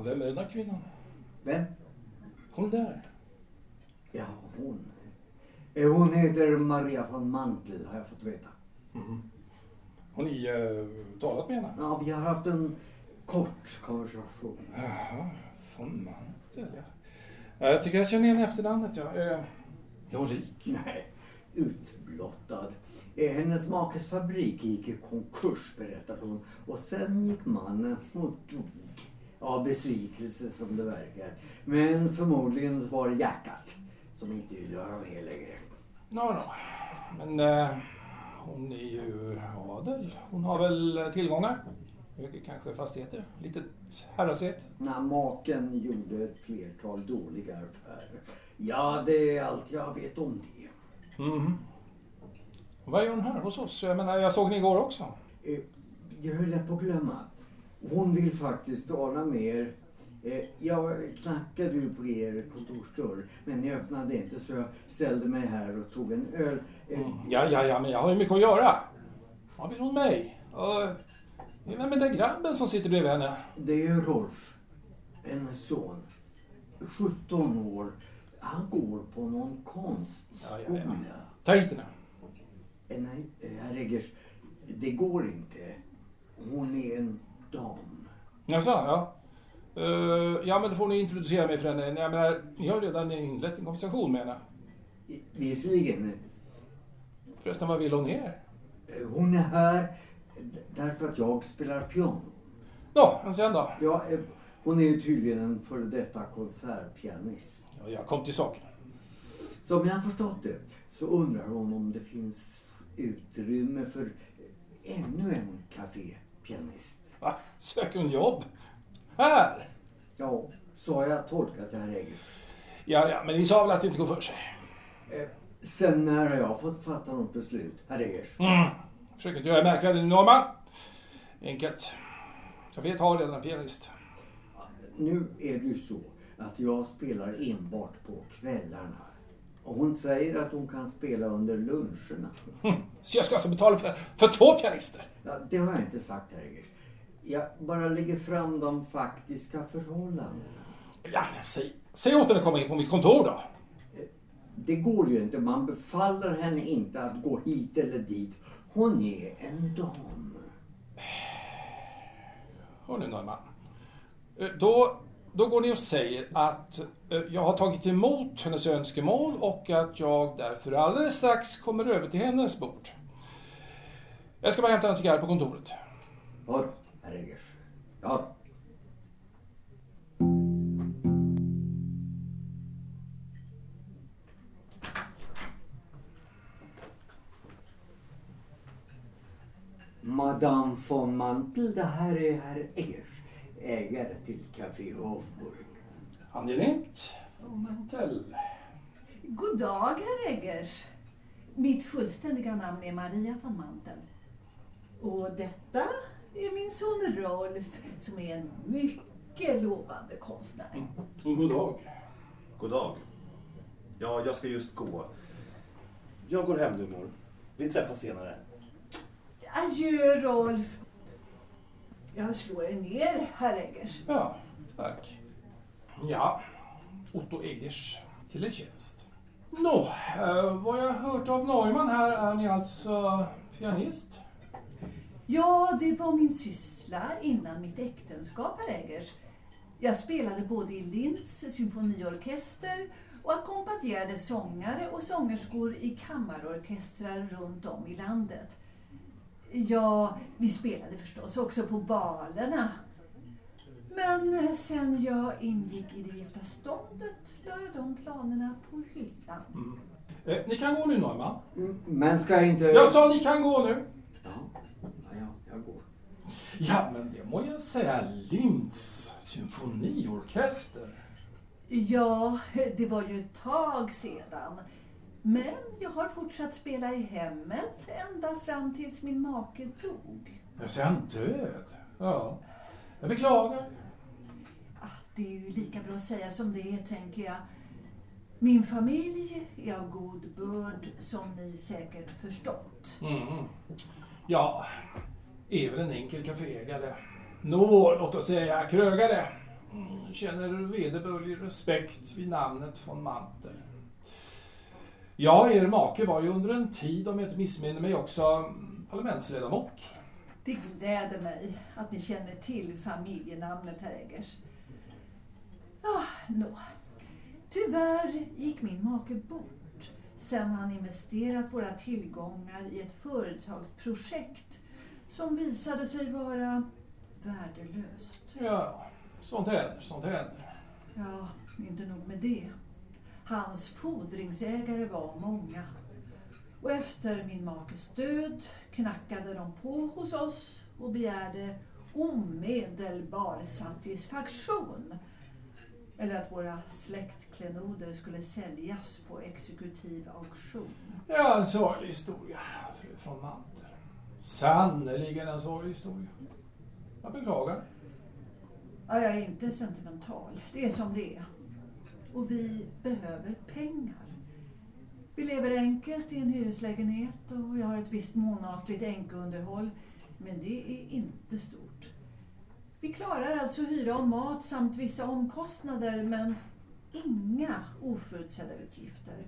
Ja, vem är den där kvinnan? Vem? Hon där. Ja, hon. Eh, Hon heter Maria von Mantel, har jag fått veta. Har ni eh, talat med henne? Ja, vi har haft en kort konversation. Jaha, von Mantel ja. ja. Jag tycker jag känner igen efternamnet ja. Eh, är hon rik? Nej, utblottad. Eh, Hennes makes fabrik gick i konkurs, berättar hon. Och sen gick mannen och dog. Av besvikelse som det verkar. Men förmodligen var det hjärtat som inte ville höra med längre. Nå, nå. Men eh, hon är ju adel. Hon har väl tillgångar? Kanske fastigheter? Litet herrasete? När maken gjorde ett flertal dåliga affärer. Ja, det är allt jag vet om det. Mhm. Vad gör hon här hos oss? Jag menar, jag såg henne igår också. Eh, Jag höll på att glömma. Hon vill faktiskt tala med er. Eh, Jag knackade ju på er kontorsdörr, men ni öppnade inte så jag ställde mig här och tog en öl. Eh, Ja, ja, ja, men jag har ju mycket att göra. Vad vill hon mig? Och, vem är den grabben som sitter bredvid henne? Det är Rolf, hennes son. 17 år. Han går på någon konstskola. Ja, ja, ja. Ta hit henne. Eh, Nej, herr Eggers, det går inte. Hon är en dam. Jaså, ja. Uh, ja, men då får ni introducera mig för henne. Jag menar, ni har redan inlett en konversation med henne. I- Visserligen, Förresten, vad vill hon er? eh, hon är här därför att jag spelar piano. Nå, men sen då? Ja, eh, hon är ju tydligen en före detta konsertpianist. Ja, jag kom till saken. Som jag har förstått det så undrar hon om det finns utrymme för ännu en kafépianist. Va? Söker hon jobb? Här? Ja, så har jag tolkat det här Eggers. Ja, ja, men ni sa väl att det inte går för sig? Eh, Sen när har jag fått fatta något beslut, herr Eggers? Mm. Försök inte göra märkvärdigt, Norman. Enkelt. Caféet har redan en pianist. Nu är det ju så att jag spelar enbart på kvällarna. Och hon säger att hon kan spela under luncherna. Hm. Så jag ska alltså betala för, för två pianister? Ja, det har jag inte sagt, herr Eggers. Jag bara lägger fram de faktiska förhållandena. Ja, säg, säg åt henne att komma in på mitt kontor då. Det går ju inte. Man befaller henne inte att gå hit eller dit. Hon är en dam. Hörni Norman. Eh, Då, då går ni och säger att eh, jag har tagit emot hennes önskemål och att jag därför alldeles strax kommer över till hennes bord. Jag ska bara hämta en cigarr på kontoret. Ja Eggers. Ja. Madame von Mantel, det här är herr Eggers, ägare till Café Hofburg. Angenämt. Fru Mantell. God dag, herr Eggers. Mitt fullständiga namn är Maria von Mantel. Och detta är min son Rolf som är en mycket lovande konstnär. God dag. God dag. Ja, jag ska just gå. Jag går hem nu mor. Vi träffas senare. Adjö, Rolf. Jag slår er ner, herr Eggers. Ja, tack. Ja, Otto Eggers till en tjänst. Nå, eh, vad jag hört av Neumann här är ni alltså pianist? Ja, det var min syssla innan mitt äktenskap, herr Eggers. Jag spelade både i Linz symfoniorkester och ackompanjerade sångare och sångerskor i kammarorkestrar runt om i landet. Ja, vi spelade förstås också på balerna. Men sen jag ingick i det gifta ståndet la jag de planerna på hyllan. Eh, ni kan gå nu Neumann. Mm, Men ska jag inte... Jag sa ni kan gå nu. Ja, ja, ja, jag går. Ja, men det må jag säga. Linz symfoniorkester. Ja, det var ju ett tag sedan. Men jag har fortsatt spela i hemmet ända fram tills min make dog. Jag säger han död? Ja. Jag beklagar. Ah, det är ju lika bra att säga som det är, tänker jag. Min familj är av god börd, som ni säkert förstått. Mm. Ja, är väl en enkel kaféägare. Nå, låt oss säga krögare. känner vederbörlig respekt vid namnet von Mantel. Ja, er make var ju under en tid, om jag inte missminner mig, också parlamentsledamot. Det gläder mig att ni känner till familjenamnet, herr Eggers. Ah, nå. Tyvärr gick min make bort sen han investerat våra tillgångar i ett företagsprojekt som visade sig vara värdelöst. Ja, sånt händer, sånt händer. Ja, inte nog med det. Hans fordringsägare var många. Och efter min makes död knackade de på hos oss och begärde omedelbar satisfaktion. Eller att våra släktklenoder skulle säljas på exekutiv auktion. Ja, en sorglig historia, fru von Mantel. Sannerligen en sorglig historia. Jag beklagar. Ja, jag är inte sentimental. Det är som det är. Och vi behöver pengar. Vi lever enkelt i en hyreslägenhet och jag har ett visst månatligt änkeunderhåll. Men det är inte stort. Vi klarar alltså hyra och mat samt vissa omkostnader men inga oförutsedda utgifter.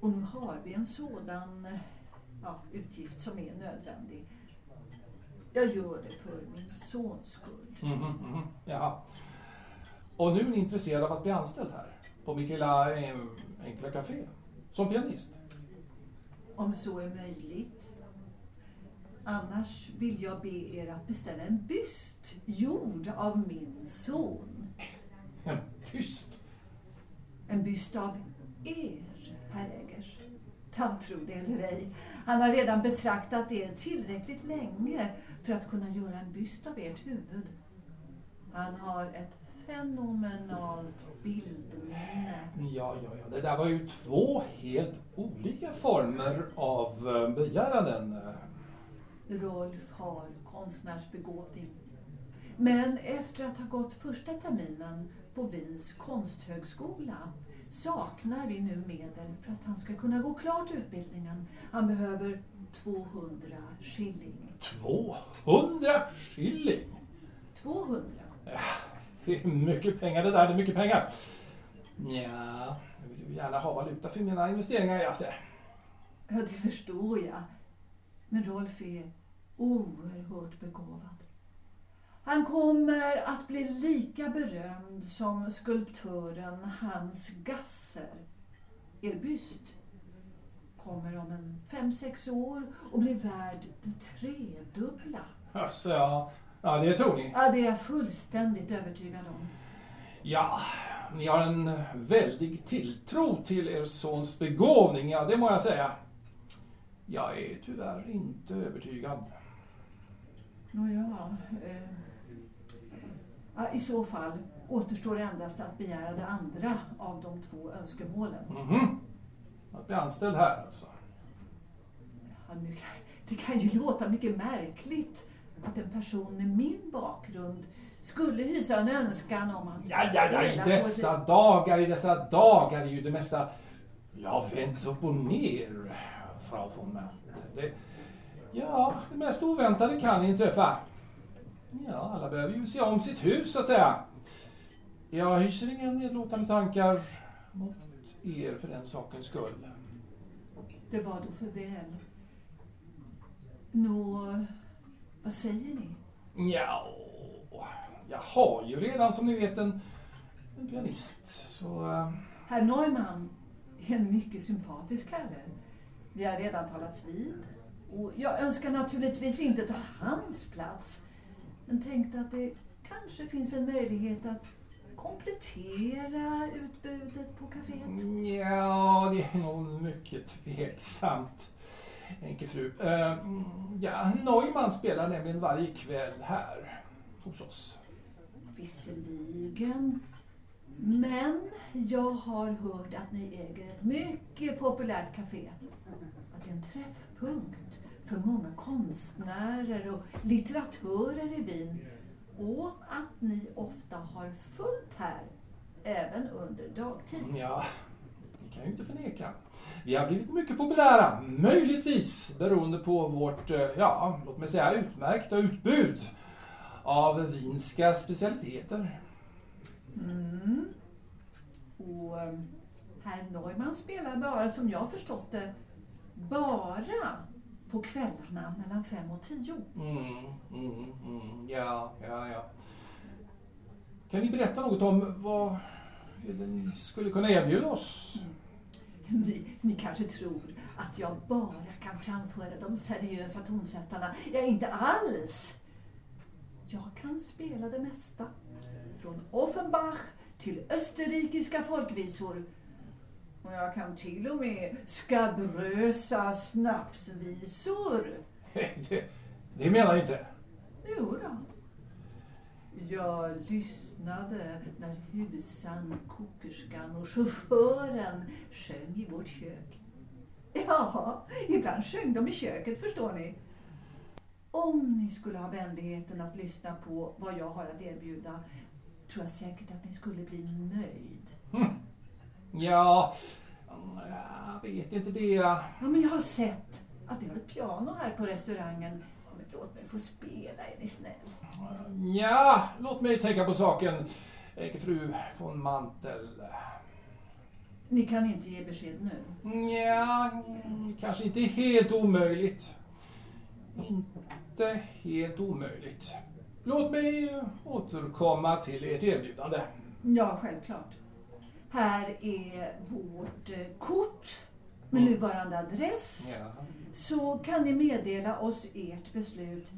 Och nu har vi en sådan ja, utgift som är nödvändig. Jag gör det för min sons skull. Mhm, mhm, Jaha. Och nu är ni intresserad av att bli anställd här? På mitt lilla eh, enkla café? Som pianist? Om så är möjligt. Annars vill jag be er att beställa en byst gjord av min son. En byst? En byst av er, herr Eggers. Ta tro det eller ej. Han har redan betraktat er tillräckligt länge för att kunna göra en byst av ert huvud. Han har ett fenomenalt bildminne. Ja, ja, ja. Det där var ju två helt olika former av eh, begäranden. Rolf har konstnärsbegåvning. Men efter att ha gått första terminen på Wiens konsthögskola saknar vi nu medel för att han ska kunna gå klart utbildningen. Han behöver 200 skilling. 200 skilling! 200? Det är mycket pengar det där, det är mycket pengar. Ja, jag vill ju gärna ha valuta för mina investeringar, jag ser. Ja, det förstår jag. Men Rolf är oerhört begåvad. Han kommer att bli lika berömd som skulptören Hans Gasser. Er byst kommer om en fem, sex år och blir värd det tredubbla. Alltså, ja. ja, det tror ni. Ja, det är jag fullständigt övertygad om. Ja, ni har en väldig tilltro till er sons begåvning, ja det må jag säga. Jag är tyvärr inte övertygad. Nåja, eh, i så fall återstår endast att begära det andra av de två önskemålen. Mhm. Att bli anställd här alltså. Ja, nu, det kan ju låta mycket märkligt att en person med min bakgrund skulle hysa en önskan om att Ja, ja, ja, i dessa dagar, i dessa dagar är ju det mesta, ja, vänt upp och ner, Frau von Mantel. Det, ja, det mest oväntade kan inträffa. Ja, alla behöver ju se om sitt hus, så att säga. Jag hyser inga nedlåtande tankar mot er för den sakens skull. Det var då för väl. Nå, vad säger ni? Ja, jag har ju redan som ni vet en, en pianist, så... eh, Herr Neumann är en mycket sympatisk herre. Vi har redan talats vid. Och jag önskar naturligtvis inte ta hans plats. Men tänkte att det kanske finns en möjlighet att komplettera utbudet på kaféet. Ja, det är nog mycket tveksamt, enkefru. Uh, ja, Neumann spelar nämligen varje kväll här hos oss. Visserligen. Men jag har hört att ni äger ett mycket populärt café. Att det är en träffpunkt för många konstnärer och litteratörer i Wien. Och att ni ofta har fullt här, även under dagtid. Ja, det kan jag ju inte förneka. Vi har blivit mycket populära, möjligtvis beroende på vårt, eh, ja, låt mig säga utmärkta utbud av vinska specialiteter. Mm. Och eh, herr Neumann spelar bara, som jag förstått det, bara på kvällarna mellan fem och tio. Mm, mm, mm. Ja, ja, ja. Kan ni berätta något om vad ni skulle kunna erbjuda oss? Ni, ni kanske tror att jag bara kan framföra de seriösa tonsättarna. Ja, inte alls. Jag kan spela det mesta. Från Offenbach till österrikiska folkvisor. Och jag kan till och med skabrösa snapsvisor. Det, det menar jag inte. Jo då. Jag lyssnade när husan, kokerskan och chauffören sjöng i vårt kök. Ja, ibland sjöng de i köket förstår ni. Om ni skulle ha vänligheten att lyssna på vad jag har att erbjuda tror jag säkert att ni skulle bli nöjd. Ja, jag vet inte det. Ja, men jag har sett att ni har ett piano här på restaurangen. Ja, Men låt mig få spela, är ni snäll. Ja, låt mig tänka på saken. Fru von Mantel. Ni kan inte ge besked nu. Ja, kanske inte helt omöjligt. Inte helt omöjligt. Låt mig återkomma till ert erbjudande. Ja, självklart. Här är vårt eh, kort med Mm. nuvarande adress. Ja. Så kan ni meddela oss ert beslut,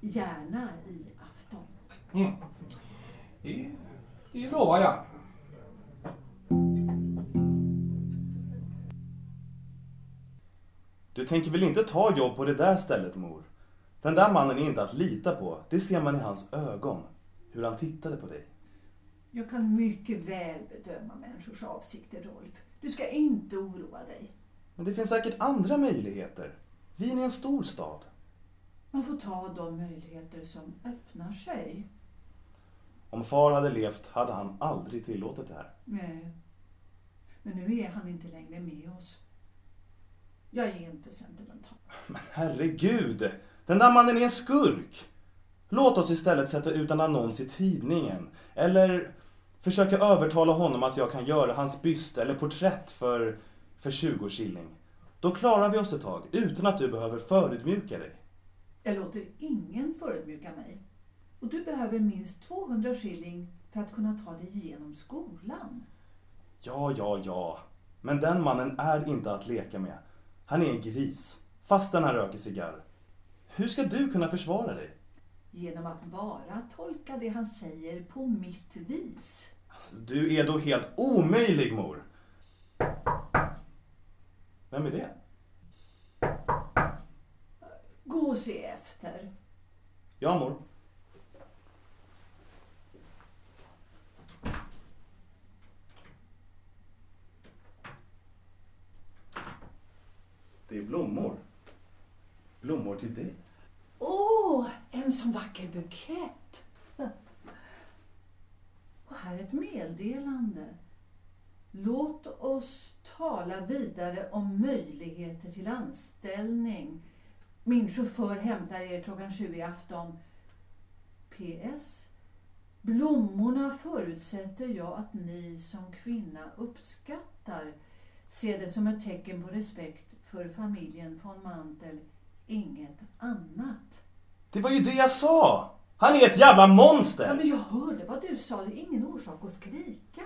gärna i afton. Mm. Det, det lovar jag. Du tänker väl inte ta jobb på det där stället, mor? Den där mannen är inte att lita på. Det ser man i hans ögon. Hur han tittade på dig. Jag kan mycket väl bedöma människors avsikter, Rolf. Du ska inte oroa dig. Men det finns säkert andra möjligheter. Wien är en stor stad. Man får ta de möjligheter som öppnar sig. Om far hade levt hade han aldrig tillåtit det här. Nej. Men nu är han inte längre med oss. Jag är inte sentimental. Men herregud! Den där mannen är en skurk! Låt oss istället sätta ut en annons i tidningen. Eller försöka övertala honom att jag kan göra hans byst eller porträtt för, för 20 shilling. Då klarar vi oss ett tag utan att du behöver förödmjuka dig. Jag låter ingen förödmjuka mig. Och du behöver minst 200 shilling för att kunna ta dig igenom skolan. Ja, ja, ja. Men den mannen är inte att leka med. Han är en gris. Fastän han röker cigarr. Hur ska du kunna försvara dig? Genom att bara tolka det han säger på mitt vis. Du är då helt omöjlig, mor. Vem är det? Gå och se efter. Ja, mor. Det är blommor. Blommor till dig. Åh, en sån vacker bukett! Och här är ett meddelande. Låt oss tala vidare om möjligheter till anställning. Min chaufför hämtar er klockan sju i afton. PS. Blommorna förutsätter jag att ni som kvinna uppskattar. Se det som ett tecken på respekt för familjen von Mantel, inget annat. Det var ju det jag sa! Han är ett jävla monster! Ja, men jag hörde vad du sa. Det är ingen orsak att skrika.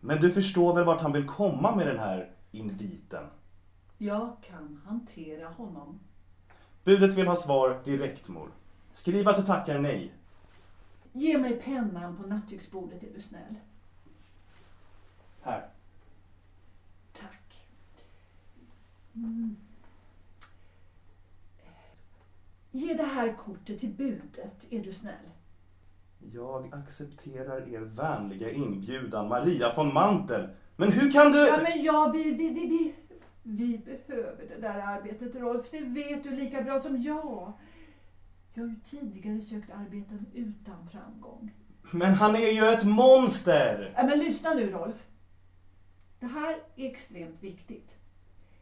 Men du förstår väl vart han vill komma med den här inviten? Jag kan hantera honom. Budet vill ha svar direkt, mor. Skriv att du tackar nej. Ge mig pennan på nattduksbordet är du snäll. Här. Tack. Mm. Ge det här kortet till budet, är du snäll. Jag accepterar er vänliga inbjudan, Maria von Mantel. Men hur kan du... Ja, men ja, vi, vi, vi, vi, vi behöver det där arbetet, Rolf. Det vet du lika bra som jag. Jag har ju tidigare sökt arbeten utan framgång. Men han är ju ett monster! Ja, men lyssna nu, Rolf. Det här är extremt viktigt.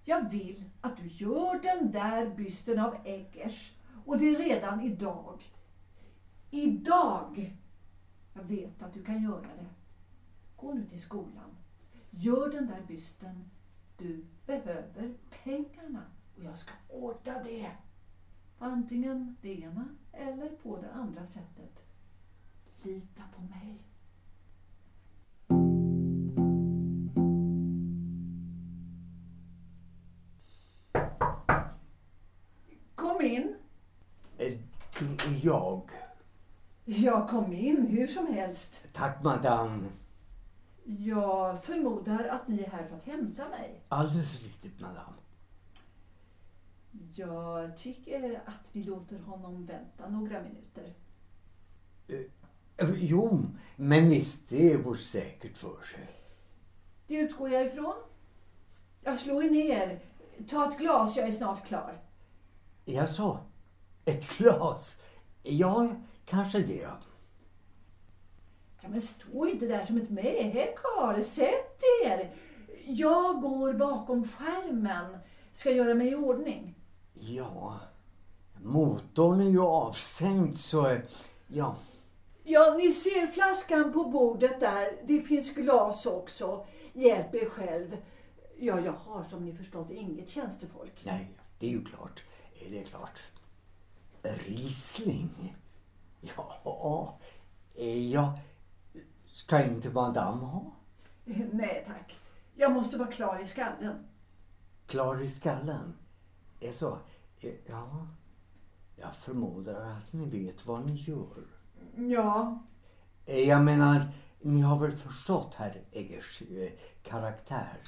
Jag vill att du gör den där bysten av Eggers. Och det är redan idag. Idag! Jag vet att du kan göra det. Gå nu till skolan. Gör den där bysten. Du behöver pengarna och jag ska ordna det. På antingen det ena eller på det andra sättet. Lita på mig. Jag. Ja, kom in hur som helst. Tack madame. Jag förmodar att ni är här för att hämta mig. Alldeles riktigt madame. Jag tycker att vi låter honom vänta några minuter. Eh, Jo, men visst det går säkert för sig. Det utgår jag ifrån. Jag slår er ner. Ta ett glas, jag är snart klar. Jag sa ett glas. Ja, kanske det. Ja, men stå inte där som ett mähäckar. Sätt er. Jag går bakom skärmen. Ska göra mig i ordning. Ja, motorn är ju avstängd så... Ja, Ja, ni ser flaskan på bordet där. Det finns glas också. Hjälp er själv. Ja, jag har som ni förstått inget tjänstefolk. nej, det är ju klart. Det är klart. Riesling? Ja, eh, ja. Ska inte madame ha? Nej tack. Jag måste vara klar i skallen. Klar i skallen? Är så? Eh, Ja. Jag förmodar att ni vet vad ni gör. Ja, Eh, Jag menar, ni har väl förstått herr Eggers eh, karaktär?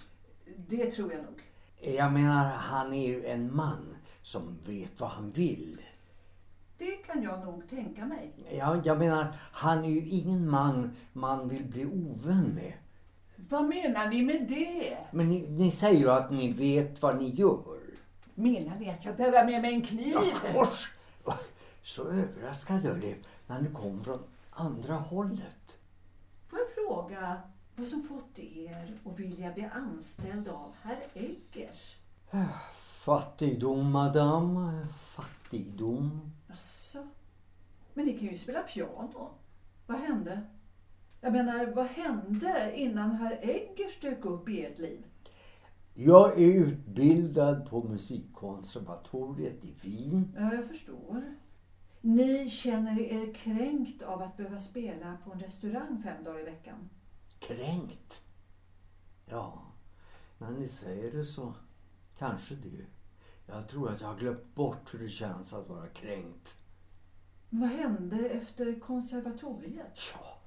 det tror jag nog. Eh, Jag menar, han är ju en man som vet vad han vill. Det kan jag nog tänka mig. Ja, jag menar, han är ju ingen man man vill bli ovän med. Vad menar ni med det? Men ni, ni säger ju att ni vet vad ni gör. Menar ni att jag behöver med mig en kniv? Kors! Så överraskad jag blev när ni kom från andra hållet. Får jag fråga vad som fått er att vilja bli anställd av herr Eggers? Fattigdom, madame. Fattigdom. Jaså? Men ni kan ju spela piano. Vad hände? Jag menar, vad hände innan herr Eggers dök upp i ert liv? Jag är utbildad på musikkonservatoriet i Wien. Ja, jag förstår. Ni känner er kränkt av att behöva spela på en restaurang fem dagar i veckan. Kränkt. Ja, när ni säger det så kanske det. Jag tror att jag har glömt bort hur det känns att vara kränkt. Vad hände efter konservatoriet? Ja,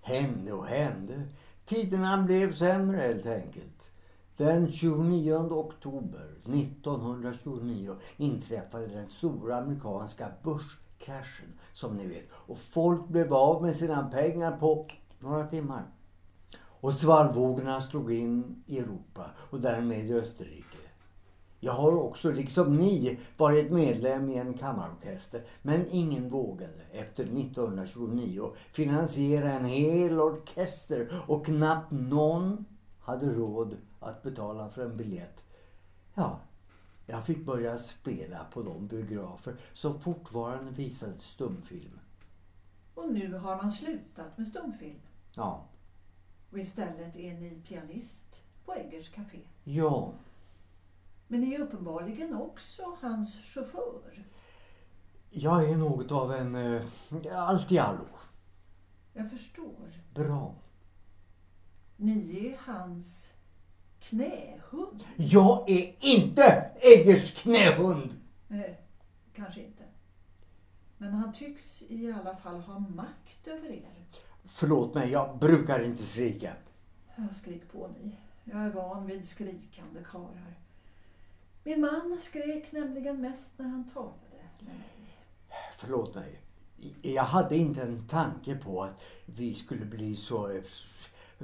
hände och hände. Tiderna blev sämre helt enkelt. Den 29 oktober 1929 inträffade den stora amerikanska börskraschen som ni vet. Och folk blev av med sina pengar på några timmar. Och svallvågorna slog in i Europa och därmed i Österrike. Jag har också, liksom ni, varit medlem i en kammarorkester. Men ingen vågade efter 1929 finansiera en hel orkester och knappt någon hade råd att betala för en biljett. Ja, jag fick börja spela på de biografer som fortfarande visade stumfilm. Och nu har man slutat med stumfilm. Ja, Och istället är ni pianist på Eggers Café. ja, Men ni är uppenbarligen också hans chaufför. jag är något av en eh, allt i allo. Jag förstår. Bra. Ni är hans knähund. Jag är inte Eggers knähund! Nej, kanske inte. Men han tycks i alla fall ha makt över er. Förlåt mig, jag brukar inte skrika. Ja, skrik på ni. Jag är van vid skrikande karlar. Min man skrek nämligen mest när han talade med mig. Förlåt mig. Jag hade inte en tanke på att vi skulle bli så,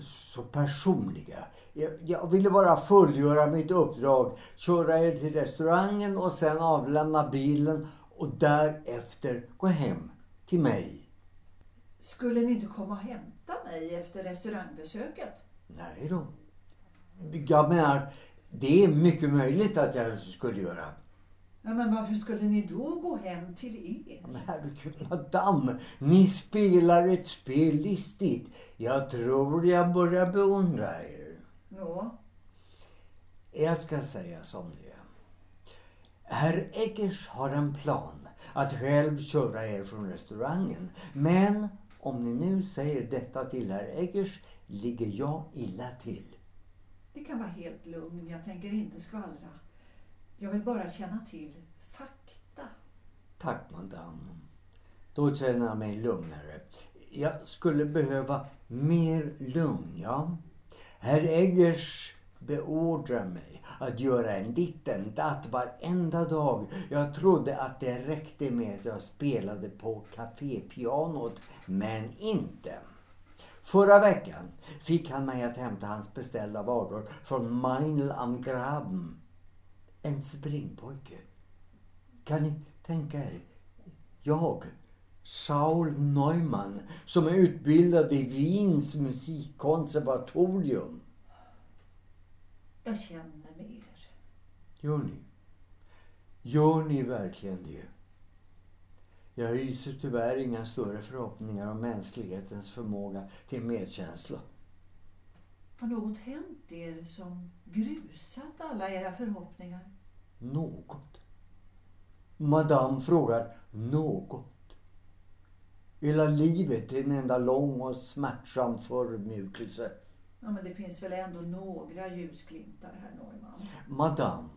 så personliga. Jag, jag ville bara fullgöra mitt uppdrag. Köra er till restaurangen och sen avlämna bilen och därefter gå hem till mig. Skulle ni inte komma och hämta mig efter restaurangbesöket? Nej då. Jag menar, det är mycket möjligt att jag skulle göra. Ja, men varför skulle ni då gå hem till er? Men herregud, madame. Ni spelar ett spel listigt. Jag tror jag börjar beundra er. Nå, Jag ska säga som det är. Herr Eggers har en plan att själv köra er från restaurangen. Men om ni nu säger detta till herr Eggers ligger jag illa till det kan vara helt lugn. Jag tänker inte skvallra. Jag vill bara känna till fakta. Tack madame. Då känner jag mig lugnare. Jag skulle behöva mer lugn, ja. Herr Eggers beordrar mig att göra en liten datt varenda dag. Jag trodde att det räckte med att jag spelade på kafépianot, men inte. Förra veckan fick han mig att hämta hans beställda varor från Meinl am Graben. En springpojke. Kan ni tänka er? Jag, Saul Neumann, som är utbildad i Wiens musikkonservatorium. Jag känner med er. Gör ni? Gör ni verkligen det? Jag hyser tyvärr inga större förhoppningar om mänsklighetens förmåga till medkänsla. Har något hänt er som grusat alla era förhoppningar? Något. Madame frågar något. Hela livet är en enda lång och smärtsam förödmjukelse. Ja, men det finns väl ändå några ljusglimtar, herr Neumann? Madame,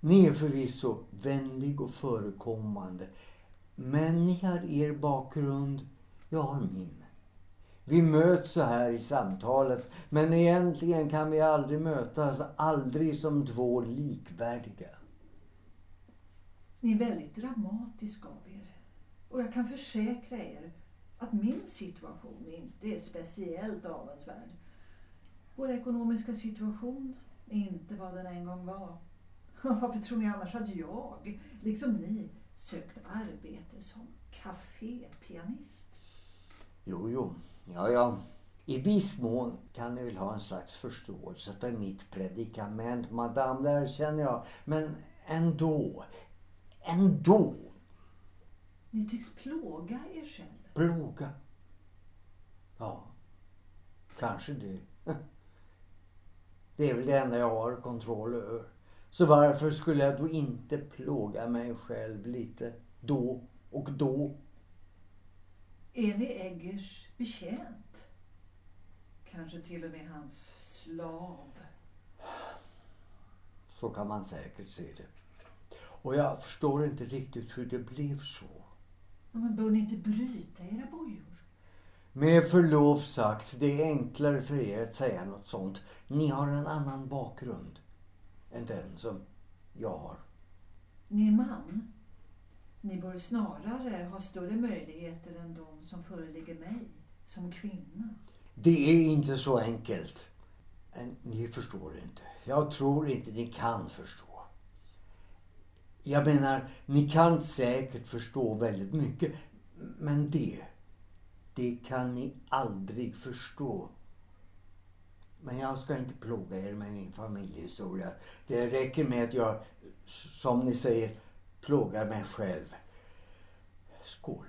ni är förvisso vänlig och förekommande. Men ni har er bakgrund, jag har min. Vi möts så här i samtalet, men egentligen kan vi aldrig mötas, aldrig som två likvärdiga. Ni är väldigt dramatisk av er. Och jag kan försäkra er att min situation inte är speciellt avundsvärd. Vår ekonomiska situation är inte vad den en gång var. Varför tror ni annars att jag, liksom ni, sökt arbete som kafépianist? Jo, jo, ja, ja. I viss mån kan ni väl ha en slags förståelse för mitt predikament, madame, det känner jag. Men ändå, ändå, Ni tycks plåga er själv. plåga. Ja, kanske det. Det är väl det enda jag har kontroll över. Så varför skulle jag då inte plåga mig själv lite då och då? Är ni Eggers betjänt? Kanske till och med hans slav? Så kan man säkert se det. Och jag förstår inte riktigt hur det blev så. Men bör ni inte bryta era bojor? Med förlov sagt, det är enklare för er att säga något sånt. Ni har en annan bakgrund än den som jag har. Ni är man. Ni bör snarare ha större möjligheter än de som föreligger mig som kvinna. Det är inte så enkelt. Ni förstår inte. Jag tror inte ni kan förstå. Jag menar, ni kan säkert förstå väldigt mycket. Men det, det kan ni aldrig förstå. Men jag ska inte plåga er med min familjehistoria. Det räcker med att jag, som ni säger, plågar mig själv. Skål.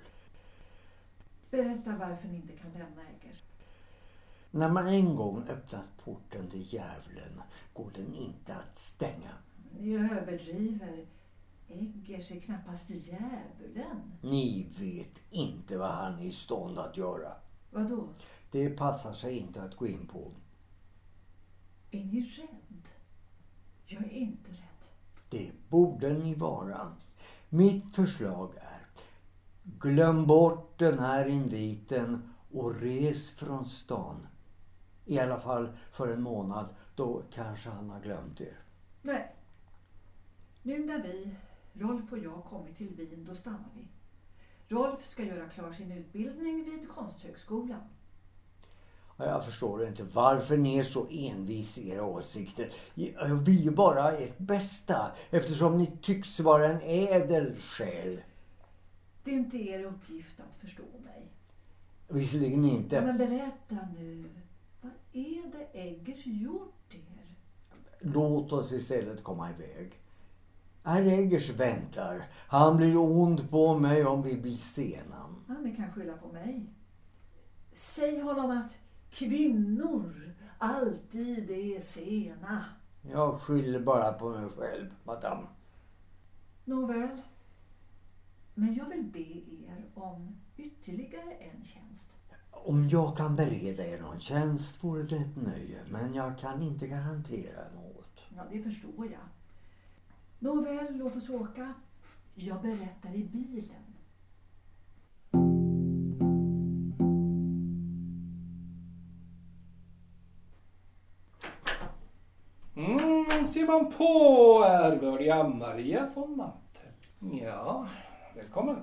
Berätta varför ni inte kan lämna Eggers. När man en gång öppnat porten till djävulen går den inte att stänga. Ni överdriver. Eggers är knappast djävulen. Ni vet inte vad han är i stånd att göra. Vadå? Det passar sig inte att gå in på. Är ni rädd? Jag är inte rädd. Det borde ni vara. Mitt förslag är glöm bort den här inviten och res från stan. I alla fall för en månad. Då kanske han har glömt er. Nej. Nu när vi, Rolf och jag, kommit till Wien, då stannar vi. Rolf ska göra klar sin utbildning vid Konsthögskolan. Ja, Jag förstår inte varför ni är så envis i era åsikter. Jag vill ju bara ert bästa eftersom ni tycks vara en ädel själ. Det är inte er uppgift att förstå mig. Visserligen Ja, inte. men berätta nu. Vad är det Eggers gjort er? Låt oss istället komma iväg. Herr Eggers väntar. Han blir ond på mig om vi blir sena. Ja, ni kan skylla på mig. Säg honom att kvinnor alltid är sena. Jag skyller bara på mig själv, madame. Nåväl. Men jag vill be er om ytterligare en tjänst. Om jag kan bereda er någon tjänst vore det ett nöje, men jag kan inte garantera något. Ja, det förstår jag. Nåväl, låt oss åka. Jag berättar i bilen. Ser man på ärvördiga Maria von Mantel. Ja, välkommen.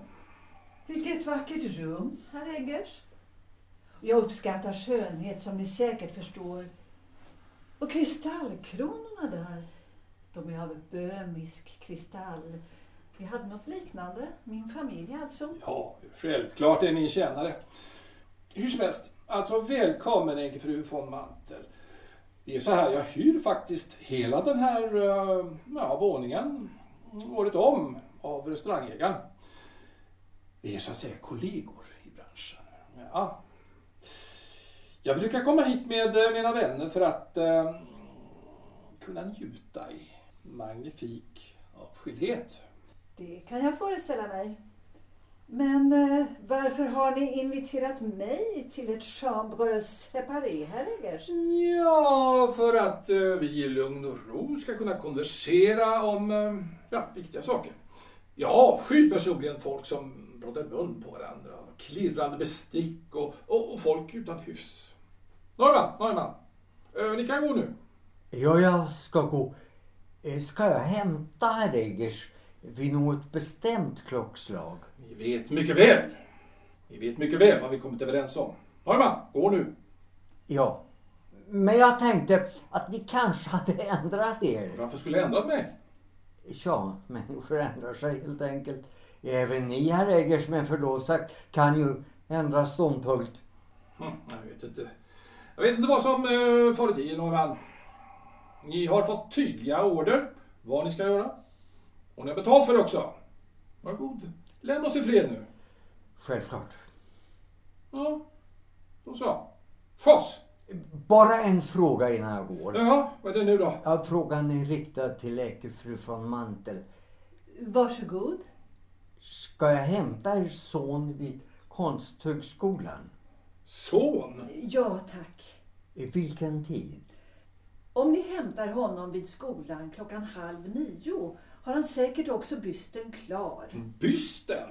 Vilket vackert rum, herr Eggers. Jag uppskattar skönhet som ni säkert förstår. Och kristallkronorna där, de är av böhmisk kristall. Vi hade något liknande, min familj alltså. Ja, självklart är ni en tjänare. Hur som helst, alltså välkommen änkefru von Mantel. Det är så här, jag hyr faktiskt hela den här eh, ja, våningen året om av restaurangägaren. Vi är så att säga kollegor i branschen. Ja. Jag brukar komma hit med eh, mina vänner för att eh, kunna njuta i magnifik avskildhet. Det kan jag föreställa mig. Men eh, varför har ni inviterat mig till ett chambre séparé, herr Eggers? Ja, för att eh, vi i lugn och ro ska kunna konversera om eh, ja, viktiga saker. Jag avskyr personligen folk som pratar mun på varandra, klirrande bestick och, och, och folk utan hyfs. Norrman, Norrman, eh, ni kan gå nu. Ja, jag ska gå. Eh, Ska jag hämta herr Eggers vid något bestämt klockslag? Ni vet mycket väl, ni vet mycket väl vad vi kommit överens om. Norrman, gå nu. Ja. Men jag tänkte att ni kanske hade ändrat er. Varför skulle jag ändrat mig? Ja, människor ändrar sig helt enkelt. Även ni, herr Eggers, med förlov sagt, kan ju ändra ståndpunkt. Hm, Jag vet inte. Jag vet inte vad som uh, far i tiden, Norrman. Ni har fått tydliga order vad ni ska göra. Och ni har betalt för det också. Varsågod. Lämna oss i fred nu. Självklart. Ja, då så. Skjuts! Bara en fråga innan jag går. Ja, vad är det nu då? Ja, frågan är riktad till läkefru von Mantel. Varsågod. Ska jag hämta er son vid Konsthögskolan? Son? Ja, tack. I vilken tid? Om ni hämtar honom vid skolan klockan halv nio har han säkert också bysten klar. Bysten?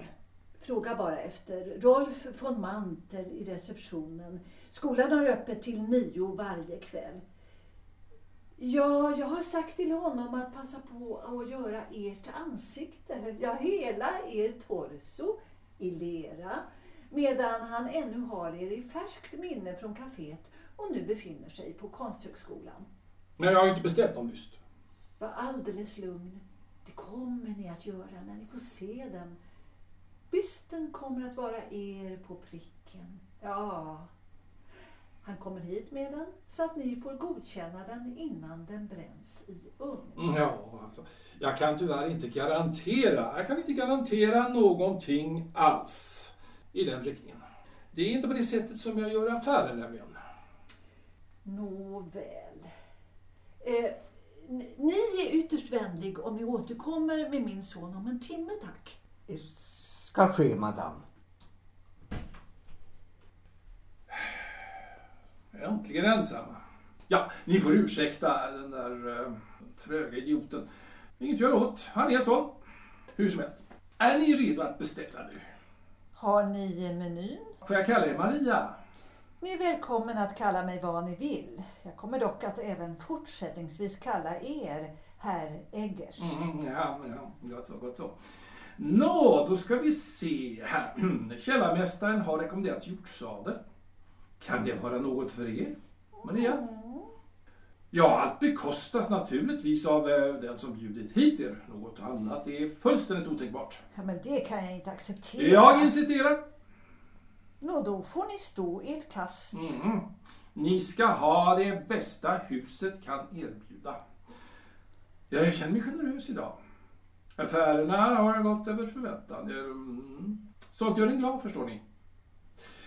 Fråga bara efter Rolf von Mantel i receptionen. Skolan har öppet till nio varje kväll. Ja, jag har sagt till honom att passa på att göra ert ansikte, ja hela er torso, i lera. Medan han ännu har er i färskt minne från kaféet och nu befinner sig på Konsthögskolan. Nej, jag har inte beställt någon byst. Var alldeles lugn. Det kommer ni att göra när ni får se den. Bysten kommer att vara er på pricken. Ja. Han kommer hit med den så att ni får godkänna den innan den bränns i ugn. Mm, Ja, alltså. Jag kan tyvärr inte garantera, jag kan inte garantera någonting alls i den riktningen. Det är inte på det sättet som jag gör affärer nämligen. Nåväl. Eh, ni är ytterst vänlig om ni återkommer med min son om en timme, tack. Ska ske, madame. Äntligen ensamma. Ja, ni får ursäkta den där uh, tröga idioten. Inget att göra åt, han är så. Hur som helst. Är ni redo att beställa nu? Har ni menyn? Får jag kalla er Maria? Ni är välkommen att kalla mig vad ni vill. Jag kommer dock att även fortsättningsvis kalla er herr Eggers. Mm, ja, ja, gott så, gott så. Nå, då ska vi se här. Källarmästaren har rekommenderat hjortsadel. Kan det vara något för er, Maria? Ja, allt bekostas naturligtvis av eh, den som bjudit hit er. Något annat är fullständigt otänkbart. Ja, men det kan jag inte acceptera. Jag insisterar. Nå, då får ni stå ert kast. Mm. Ni ska ha det bästa huset kan erbjuda. Jag känner mig generös idag. Affärerna har gått över förväntan. Mm. Sånt gör en glad, förstår ni.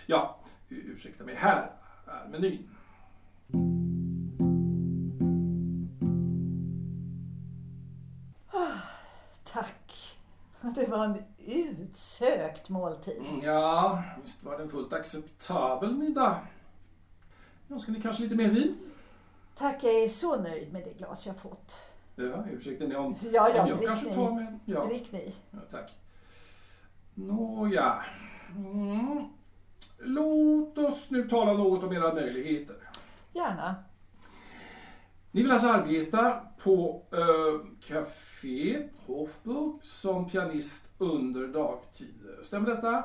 Ja, ursäkta mig. Här är menyn. Tack. Det var en utsökt måltid. Mm, Ja, visst var det en fullt acceptabel middag. Önskar ni kanske lite mer vin? Tack, jag är så nöjd med det glas jag fått. Ja, ursäkta ni om, Ja, ja, om jag kanske ni. tar med en. Ja, Drick ni. ja tack. Nåja. Mm. Låt oss nu tala något om era möjligheter. Gärna. Ni vill alltså arbeta på äh, Café Hofburg som pianist under dagtider. Stämmer detta?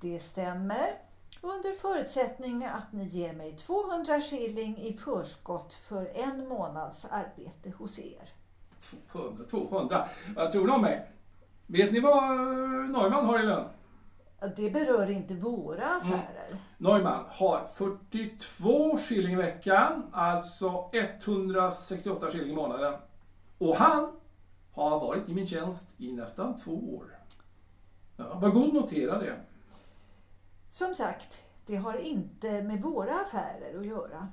Det stämmer. Under förutsättning att ni ger mig 200 shilling i förskott för en månads arbete hos er. 200, 200. Vad tror ni om mig? Vet ni vad eh, Neumann har i lön? Det berör inte våra affärer. Neumann har 42 shilling i veckan, alltså 168 shilling i månaden. Och han har varit i min tjänst i nästan två år. Ja, var god notera det. Som sagt, det har inte med våra affärer att göra.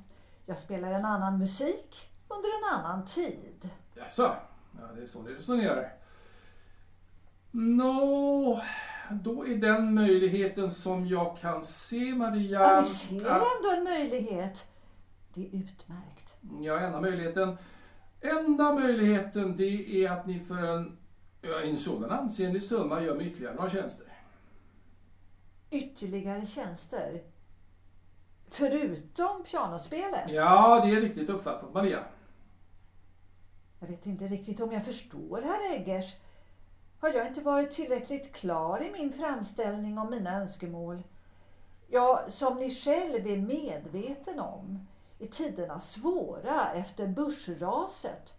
Jag spelar en annan musik under en annan tid. Jaså? Ja, det är så ni resonerar. Nå, då är den möjligheten som jag kan se, Maria... Ja, ni ser ändå en möjlighet. Det är utmärkt. Ja, enda möjligheten. Enda möjligheten det är att ni för en, en sådan ansenlig summa gör mig ytterligare några tjänster. Ytterligare tjänster. Förutom pianospelet. Ja, det är riktigt uppfattat, Maria. Jag vet inte riktigt om jag förstår herr Eggers. Har jag inte varit tillräckligt klar i min framställning om mina önskemål? Ja, som ni själv är medveten om är tiderna svåra efter börsraset.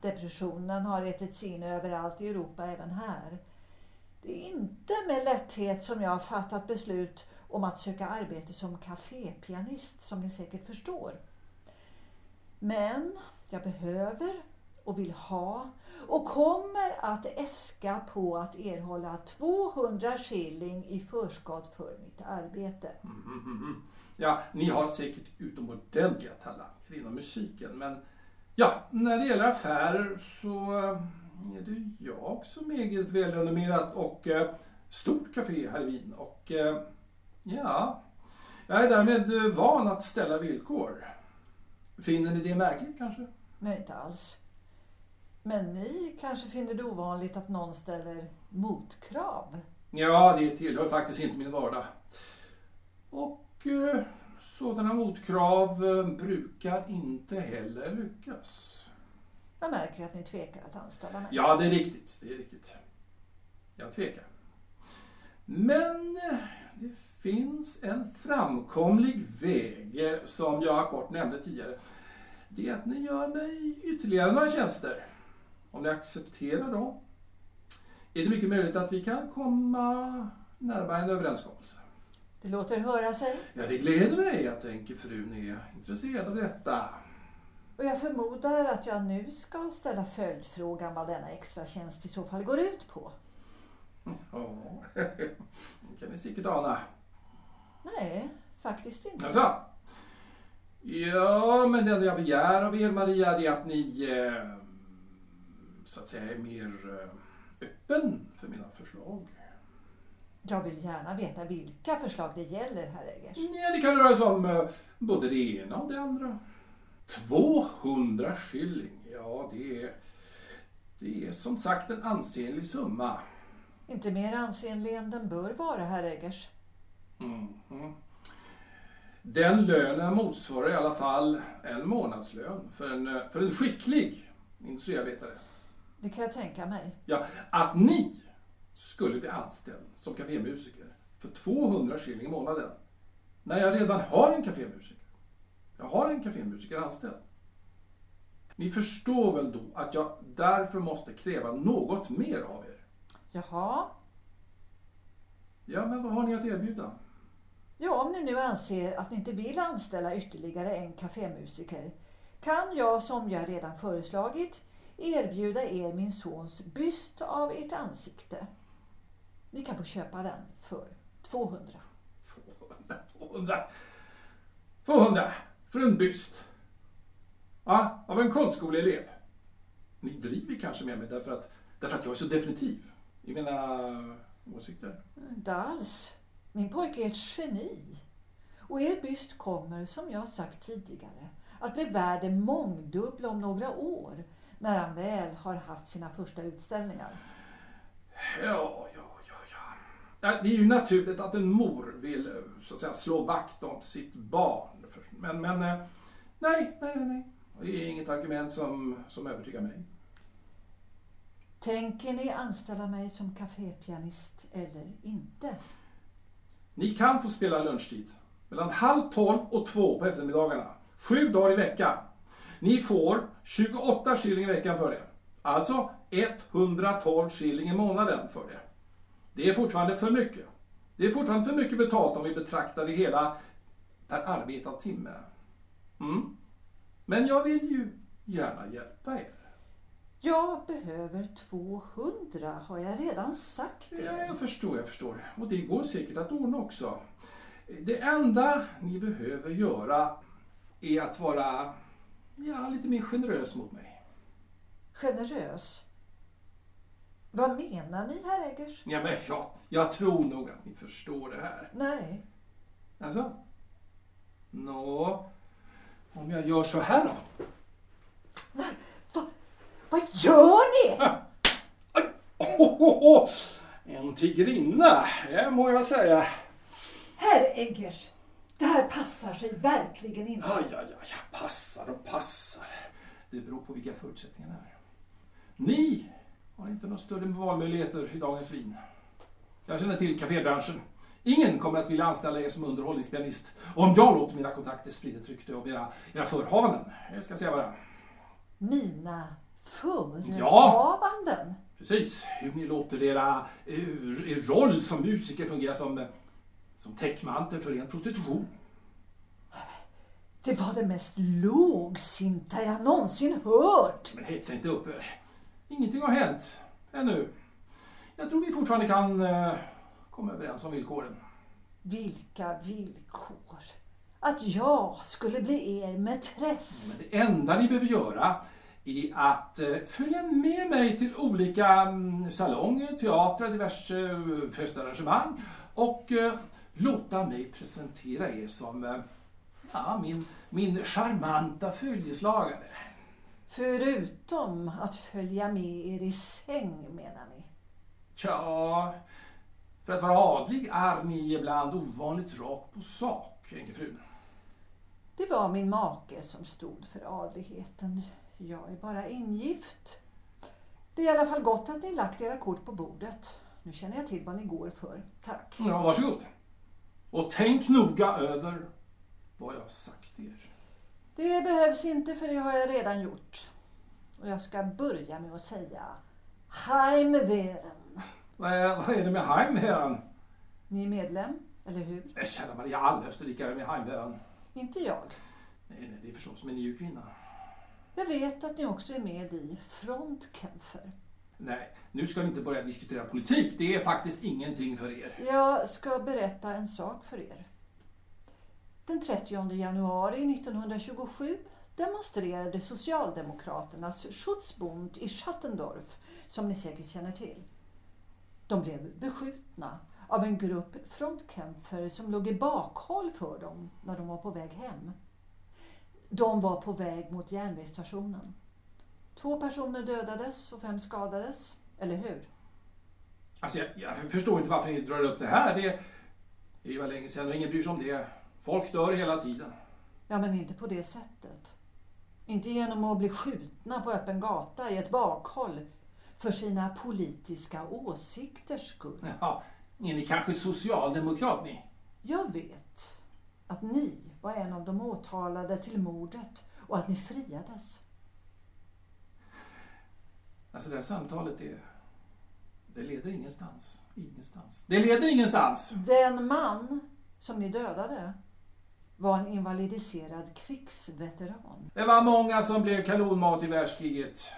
Depressionen har ätit sig in överallt i Europa, även här. Det är inte med lätthet som jag har fattat beslut om att söka arbete som kafépianist, som ni säkert förstår. Men jag behöver och vill ha och kommer att äska på att erhålla 200 shilling i förskott för mitt arbete. Mhm. Ja, ni har säkert utomordentliga talanger inom musiken, men ja, när det gäller affärer så eh, är det jag som äger ett välrenommerat och eh, stort café här i Wien. Och eh, ja, jag är därmed van att ställa villkor. Finner ni det märkligt kanske? Nej, inte alls. Men ni kanske finner det ovanligt att någon ställer motkrav? Ja, det tillhör faktiskt inte min vardag. Och eh, sådana motkrav eh, brukar inte heller lyckas. Jag märker att ni tvekar att anställa mig. Ja, det är riktigt. Det är riktigt. Jag tvekar. Men eh, det finns en framkomlig väg eh, som jag kort nämnde tidigare. Det är att ni gör mig ytterligare några tjänster. Om ni accepterar dem är det mycket möjligt att vi kan komma närmare en överenskommelse. Det låter höra sig. Ja, det gläder mig att tänker frun är intresserad av detta. Och jag förmodar att jag nu ska ställa följdfrågan vad denna extra tjänst i så fall går ut på. Ja, det kan ni säkert ana. Nej, faktiskt inte. Alltså. Ja, men det enda jag begär av er Maria är att ni eh, så att säga är mer eh, öppen för mina förslag. Jag vill gärna veta vilka förslag det gäller, herr Eggers. Ja, det kan röra sig om eh, både det ena och det andra. 200 shilling, ja det är, det är som sagt en ansenlig summa. Inte mer ansenlig än den bör vara, herr Eggers. Mhm. Den lönen motsvarar i alla fall en månadslön för en, eh, för en skicklig industriarbetare. Det kan jag tänka mig. Ja, att ni skulle bli anställd som kafémusiker för 200 shilling i månaden. När jag redan har en kafémusiker. Jag har en kafémusiker anställd. Ni förstår väl då att jag därför måste kräva något mer av er? Jaha. Ja, men vad har ni att erbjuda? Ja, om ni nu anser att ni inte vill anställa ytterligare en kafémusiker kan jag, som jag redan föreslagit, erbjuda er min sons byst av ert ansikte. Ni kan få köpa den för 200. 200, 200, 200 för en byst. Ja, av en konstskoleelev. Ni driver kanske med mig därför att, därför att jag är så definitiv i mina åsikter. Inte alls. Min pojke är ett geni. Och er byst kommer, som jag sagt tidigare, att bli värd mångdubbla om några år när han väl har haft sina första utställningar. Ja, ja, ja, ja. det är ju naturligt att en mor vill så att säga, slå vakt om sitt barn. Men, men eh, nej, nej, nej, nej. Det är inget argument som, som övertygar mig. Tänker ni anställa mig som kafépianist eller inte? Ni kan få spela lunchtid. Mellan halv tolv och två på eftermiddagarna. Sju dagar i veckan. Ni får 28 shilling i veckan för det. Alltså 112 shilling i månaden för det. Det är fortfarande för mycket. Det är fortfarande för mycket betalt om vi betraktar det hela per arbetad timme. Mm. Men jag vill ju gärna hjälpa er. Jag behöver 200 har jag redan sagt Ja, er. jag förstår, jag förstår. Och det går säkert att ordna också. Det enda ni behöver göra är att vara ja, lite mer generös mot mig. Generös. Vad menar ni, herr Eggers? Ja, men jag, jag tror nog att ni förstår det här. Nej. Alltså? Nå, om jag gör så här då? Nej. Va, vad gör ni? Oh, oh, oh. En tigrinna, det må jag säga. Herr Eggers, det här passar sig verkligen inte. Aj, aj, aj, passar och passar. Det beror på vilka förutsättningarna är. Ni har inte några större valmöjligheter i dagens vin. Jag känner till kafébranschen. Ingen kommer att vilja anställa er som underhållningspianist om jag låter mina kontakter sprida ett rykte om era, era förhavanden. Jag ska säga bara. Mina förehavanden? Precis, hur ni låter era, er, er roll som musiker fungera som, som täckmantel för ren prostitution. Det var det mest lågsinta jag någonsin hört. Men hetsa inte upp er. Ingenting har hänt ännu. Jag tror vi fortfarande kan eh, komma överens om villkoren. Vilka villkor. Att jag skulle bli er mätress. Men det enda ni behöver göra är att eh, följa med mig till olika mm, salonger, teatrar, diverse eh, festarrangemang och eh, låta mig presentera er som eh, ja, min, min charmanta följeslagare. Förutom att följa med er i säng menar ni? Tja, för att vara adlig är ni ibland ovanligt rak på sak, änkefrun. Det var min make som stod för adligheten. Jag är bara ingift. Det är i alla fall gott att ni lagt era kort på bordet. Nu känner jag till vad ni går för. Tack. Ja, varsågod. Och tänk noga över vad jag har sagt er. Det behövs inte för det har jag redan gjort. Och jag ska börja med att säga Heimwehren. Vad är, vad är det med Heimwehren? Ni är medlem, eller hur? Eh, Kära Maria, alla österrikare med Heimwehren. Inte jag. Nej, nej, det är förstås, men ni är ju kvinna. Jag vet att ni också är med i Frontkämpfer. Nej, nu ska vi inte börja diskutera politik. Det är faktiskt ingenting för er. Jag ska berätta en sak för er. Den 30 januari 1927 demonstrerade Socialdemokraternas Schutzbund i Schattendorf, som ni säkert känner till. De blev beskjutna av en grupp frontkämpare som låg i bakhåll för dem när de var på väg hem. De var på väg mot järnvägsstationen. Två personer dödades och fem skadades, eller hur? Alltså, jag, jag förstår inte varför ni drar upp det här. Det, det var länge sedan och ingen bryr sig om det. Folk dör hela tiden. Ja, men inte på det sättet. Inte genom att bli skjutna på öppen gata i ett bakhåll för sina politiska åsikters skull. Ja, är ni kanske socialdemokrat ni? Jag vet att ni var en av de åtalade till mordet och att ni friades. Alltså det här samtalet, det, det leder ingenstans. Ingenstans. Det leder ingenstans! Den man som ni dödade var en invalidiserad krigsveteran. Det var många som blev kanonmat i världskriget.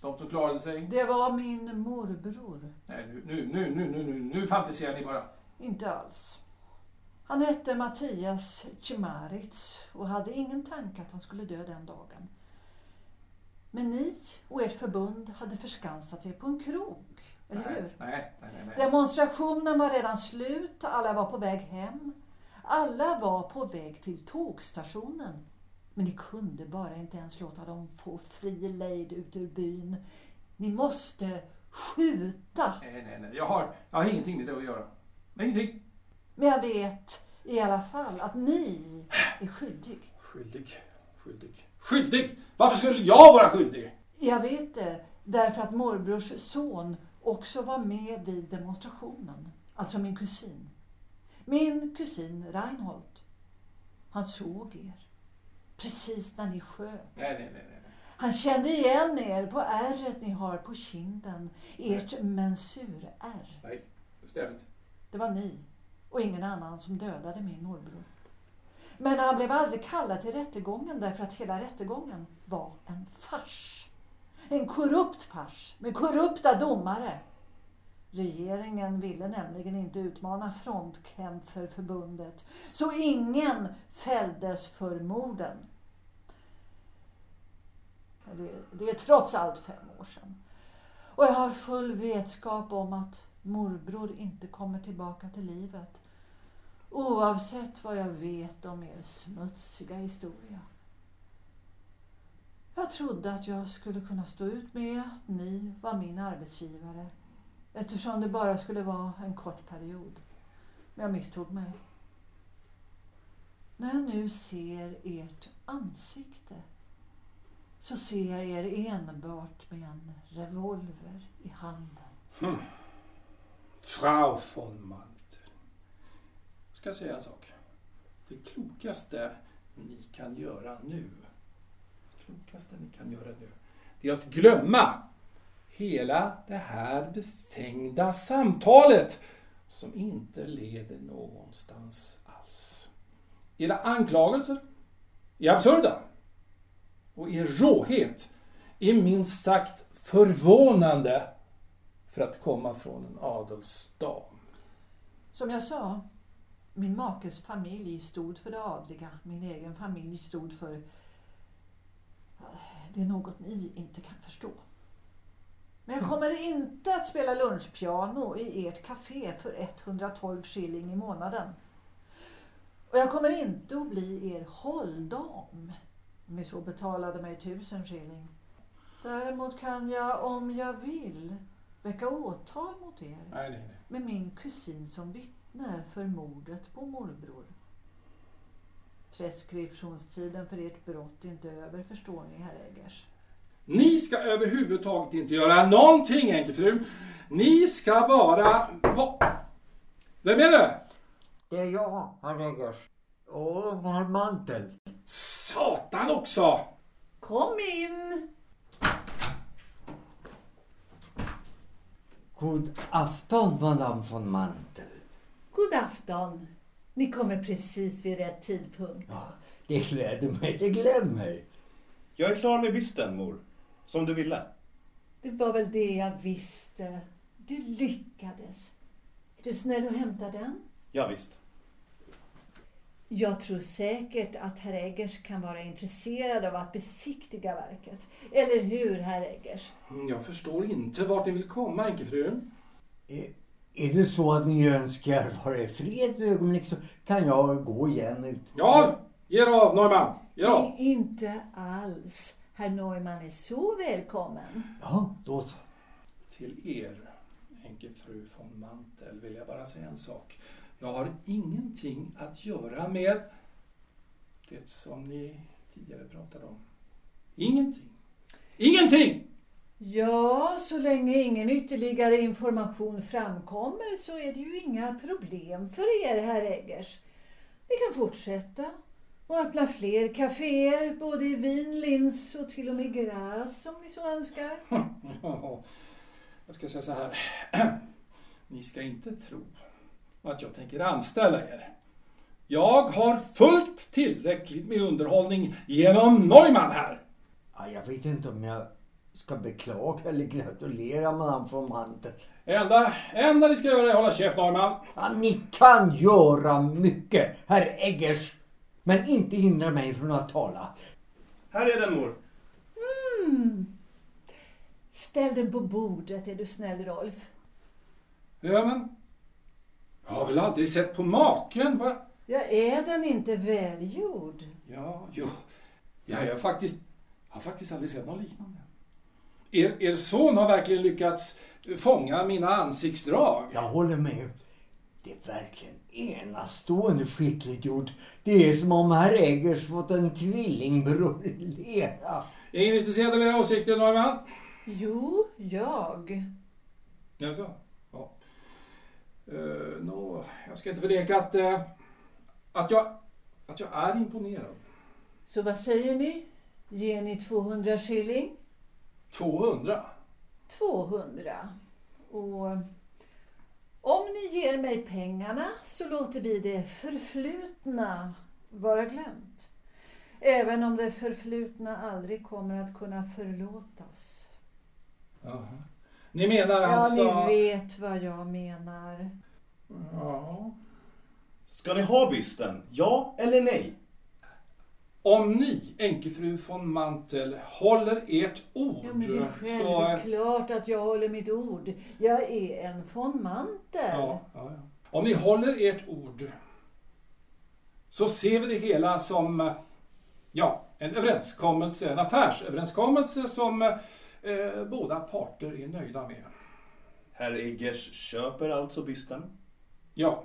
De som klarade sig? Det var min morbror. Nej, nu, nu, nu, nu, nu, nu, nu fantiserar ni bara. Inte alls. Han hette Mattias Cimaritz och hade ingen tanke att han skulle dö den dagen. Men ni och ert förbund hade förskansat er på en krog, eller nej, hur? Nej, nej, nej. Demonstrationen var redan slut, alla var på väg hem. Alla var på väg till tågstationen. Men ni kunde bara inte ens låta dem få fri lejd ut ur byn. Ni måste skjuta. Nej, nej, nej. Jag har, jag har ingenting med det att göra. Ingenting. Men jag vet i alla fall att ni är skyldig. Skyldig, skyldig, skyldig! Varför skulle jag vara skyldig? Jag vet det därför att morbrors son också var med vid demonstrationen. Alltså min kusin. Min kusin Reinhold. Han såg er. Precis när ni sköt. Nej, nej, nej. nej. Han kände igen er på ärret ni har på kinden. Ert mensur-ärr. Nej, det stämmer inte. Det var ni och ingen annan som dödade min morbror. Men han blev aldrig kallad till rättegången därför att hela rättegången var en fars. En korrupt fars med korrupta domare. Regeringen ville nämligen inte utmana Frontkämperförbundet så ingen fälldes för morden. Det, det är trots allt fem år sedan. Och jag har full vetskap om att morbror inte kommer tillbaka till livet. Oavsett vad jag vet om er smutsiga historia. Jag trodde att jag skulle kunna stå ut med att ni var min arbetsgivare eftersom det bara skulle vara en kort period. Men jag misstog mig. När jag nu ser ert ansikte så ser jag er enbart med en revolver i handen. Hm. Frau von Mann. Ska jag säga en sak? Det klokaste ni kan göra nu, det klokaste ni kan göra nu, det är att glömma hela det här befängda samtalet som inte leder någonstans alls. Era anklagelser är absurda. Och er råhet är minst sagt förvånande för att komma från en adelsdam. Som jag sa, min makes familj stod för det adliga. Min egen familj stod för... Det är något ni inte kan förstå. Men jag kommer inte att spela lunchpiano i ert café för 112 shilling i månaden. Och jag kommer inte att bli er hålldam om ni så betalade mig tusen shilling. Däremot kan jag, om jag vill, väcka åtal mot er Nej, nej, nej. med min kusin som vittne för mordet på morbror. Preskriptionstiden för ert brott är inte över, förstår ni, herr Eggers. Ni ska överhuvudtaget inte göra någonting, änkefru. Ni ska bara... Va? Vem är det? Det är jag, herr Eggers. Och herr Mantel. Satan också! Kom in! God afton, madame von Mantel. God afton. Ni kommer precis vid rätt tidpunkt. Ja, det gläder mig, det gläder mig. Jag är klar med bysten, mor. Som du ville. Det var väl det jag visste. Du lyckades. Är du snäll och hämta den? Ja, visst. Jag tror säkert att herr Eggers kan vara intresserad av att besiktiga verket. Eller hur, herr Eggers? Jag förstår inte vart ni vill komma, änkefrun. Är, det så att ni önskar vara i fred ett ögonblick så kan jag gå igen ut. Ja, ge er av, Neumann. Ge er av. Nej, inte alls. Herr Neumann är så välkommen. Ja, då så. Till er, änkefru von Mantel, vill jag bara säga en sak. Jag har ingenting att göra med det som ni tidigare pratade om. Ingenting. Ingenting! Ja, så länge ingen ytterligare information framkommer så är det ju inga problem för er, herr Eggers. Vi kan fortsätta och öppna fler kaféer, både i Wien, Linz och till och med Graz om ni så önskar. Ja, Jag ska säga så här. Ni ska inte tro att jag tänker anställa er. Jag har fullt tillräckligt med underhållning genom Neumann här. Ja, jag vet inte om jag ska beklaga eller gratulera Madame von Mantel. Enda, enda ni ska göra är hålla käft Norman. Ja, ni kan göra mycket, herr Eggers. Men inte hindra mig från att tala. Här är den mor. Ställ den på bordet är du snäll Rolf. Ja men, jag har väl aldrig sett på maken va? Ja, är den inte välgjord? Ja, jo. Ja, jag har faktiskt, jag har faktiskt aldrig sett något liknande. Er, er son har verkligen lyckats fånga mina ansiktsdrag. Jag håller med. Det är verkligen enastående skickligt gjort. Det är som om herr Eggers fått en tvillingbror i lera. Är ni intresserade av era åsikter, Norman? Jo, jag. Jaså? Ja. Uh, nå, jag ska inte förneka att, eh, att, jag, att jag är imponerad. Så vad säger ni? Ger ni 200 shilling? 200? 200. Och om ni ger mig pengarna så låter vi det förflutna vara glömt. Även om det förflutna aldrig kommer att kunna förlåtas. Jaha. Ni menar Ja, alltså... ni vet vad jag menar. Ja. Ska ni ha bysten? Ja eller nej? Om ni, änkefru von Mantel, håller ert ord Ja, men det är så... självklart att jag håller mitt ord. Jag är en von Mantel. Ja, ja, ja. Om ni håller ert ord så ser vi det hela som ja, en överenskommelse, en affärsöverenskommelse som eh, båda parter är nöjda med. Herr Eggers köper alltså bysten? Ja.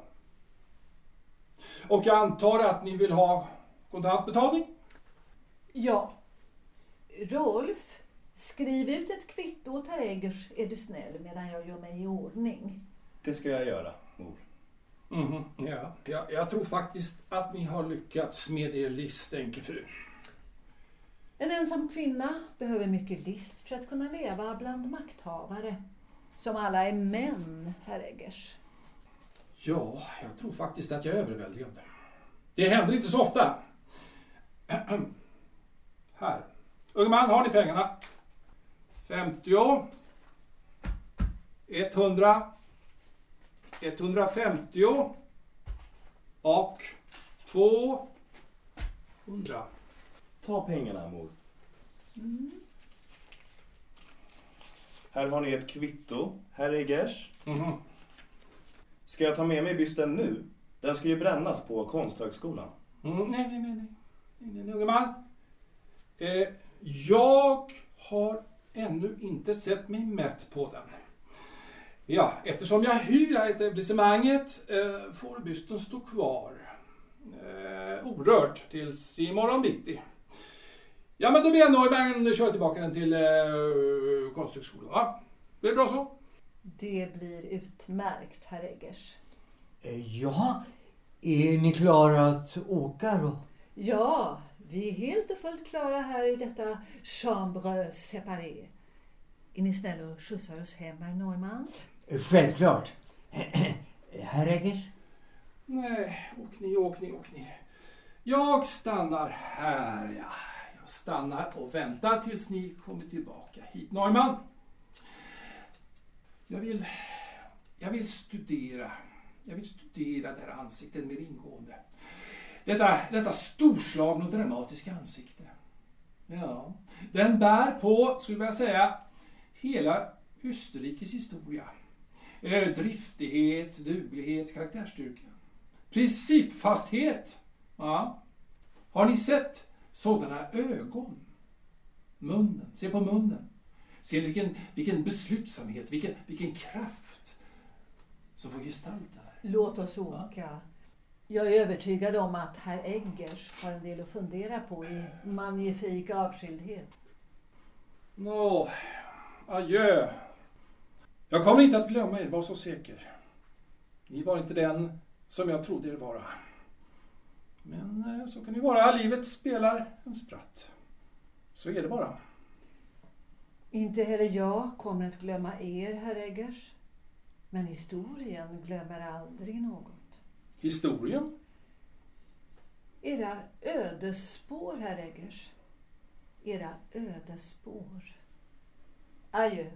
Och jag antar att ni vill ha kontantbetalning? Ja. Rolf, skriv ut ett kvitto åt herr Eggers är du snäll medan jag gör mig i ordning. Det ska jag göra, mor. Mhm, ja. ja. Jag tror faktiskt att ni har lyckats med er list, änkefru. En ensam kvinna behöver mycket list för att kunna leva bland makthavare. Som alla är män, herr Eggers. Ja, jag tror faktiskt att jag är överväldigad. Det händer inte så ofta. Här. Unge man, har ni pengarna? 50. 100. 150. Och 200. Ta pengarna, mor. Här har ni ett kvitto, herr Eggers. Mhm. Ska jag ta med mig bysten nu? Den ska ju brännas på Konsthögskolan. Mm, nej, nej, nej, nej. Nej unge man. Eh, jag har ännu inte sett mig mätt på den. Ja, eftersom jag hyr här etablissemanget eh, får bysten stå kvar eh, orörd tills imorgon bitti. Ja, men då ber jag Neumann köra tillbaka den till eh, Konsthögskolan. Va? Blir det bra så? Det blir utmärkt, herr Eggers. Eh, Ja, är ni klara att åka då? Ja, vi är helt och fullt klara här i detta chambre séparé. Är ni snälla och skjutsar oss hem, herr Norman? Eh, Självklart. Herr Eggers? Nej, åk ni, åk ni, åk ni. Jag stannar här, ja. Jag stannar och väntar tills ni kommer tillbaka hit. Neumann! Jag vill, jag vill studera, jag vill studera det här ansiktet mer ingående. Detta, detta storslagna och dramatiska ansikte. Ja, den bär på, skulle jag vilja säga, hela Österrikes historia. Eh, Driftighet, duglighet, karaktärsstyrka. Principfasthet. Ja. Har ni sett sådana ögon? Munnen, se på munnen. Se vilken, vilken beslutsamhet, vilken, vilken kraft som får gestalt där. Låt oss åka. Jag är övertygad om att herr Eggers har en del att fundera på i magnifik avskildhet. Nå, adjö. Jag kommer inte att glömma er, var så säker. Ni var inte den som jag trodde er vara. Men eh, så kan det vara, livet spelar en spratt. Så är det bara. Inte heller jag kommer att glömma er, herr Eggers. Men historien glömmer aldrig något. Historien? Era ödesspår, herr Eggers. Era ödesspår. Adjö.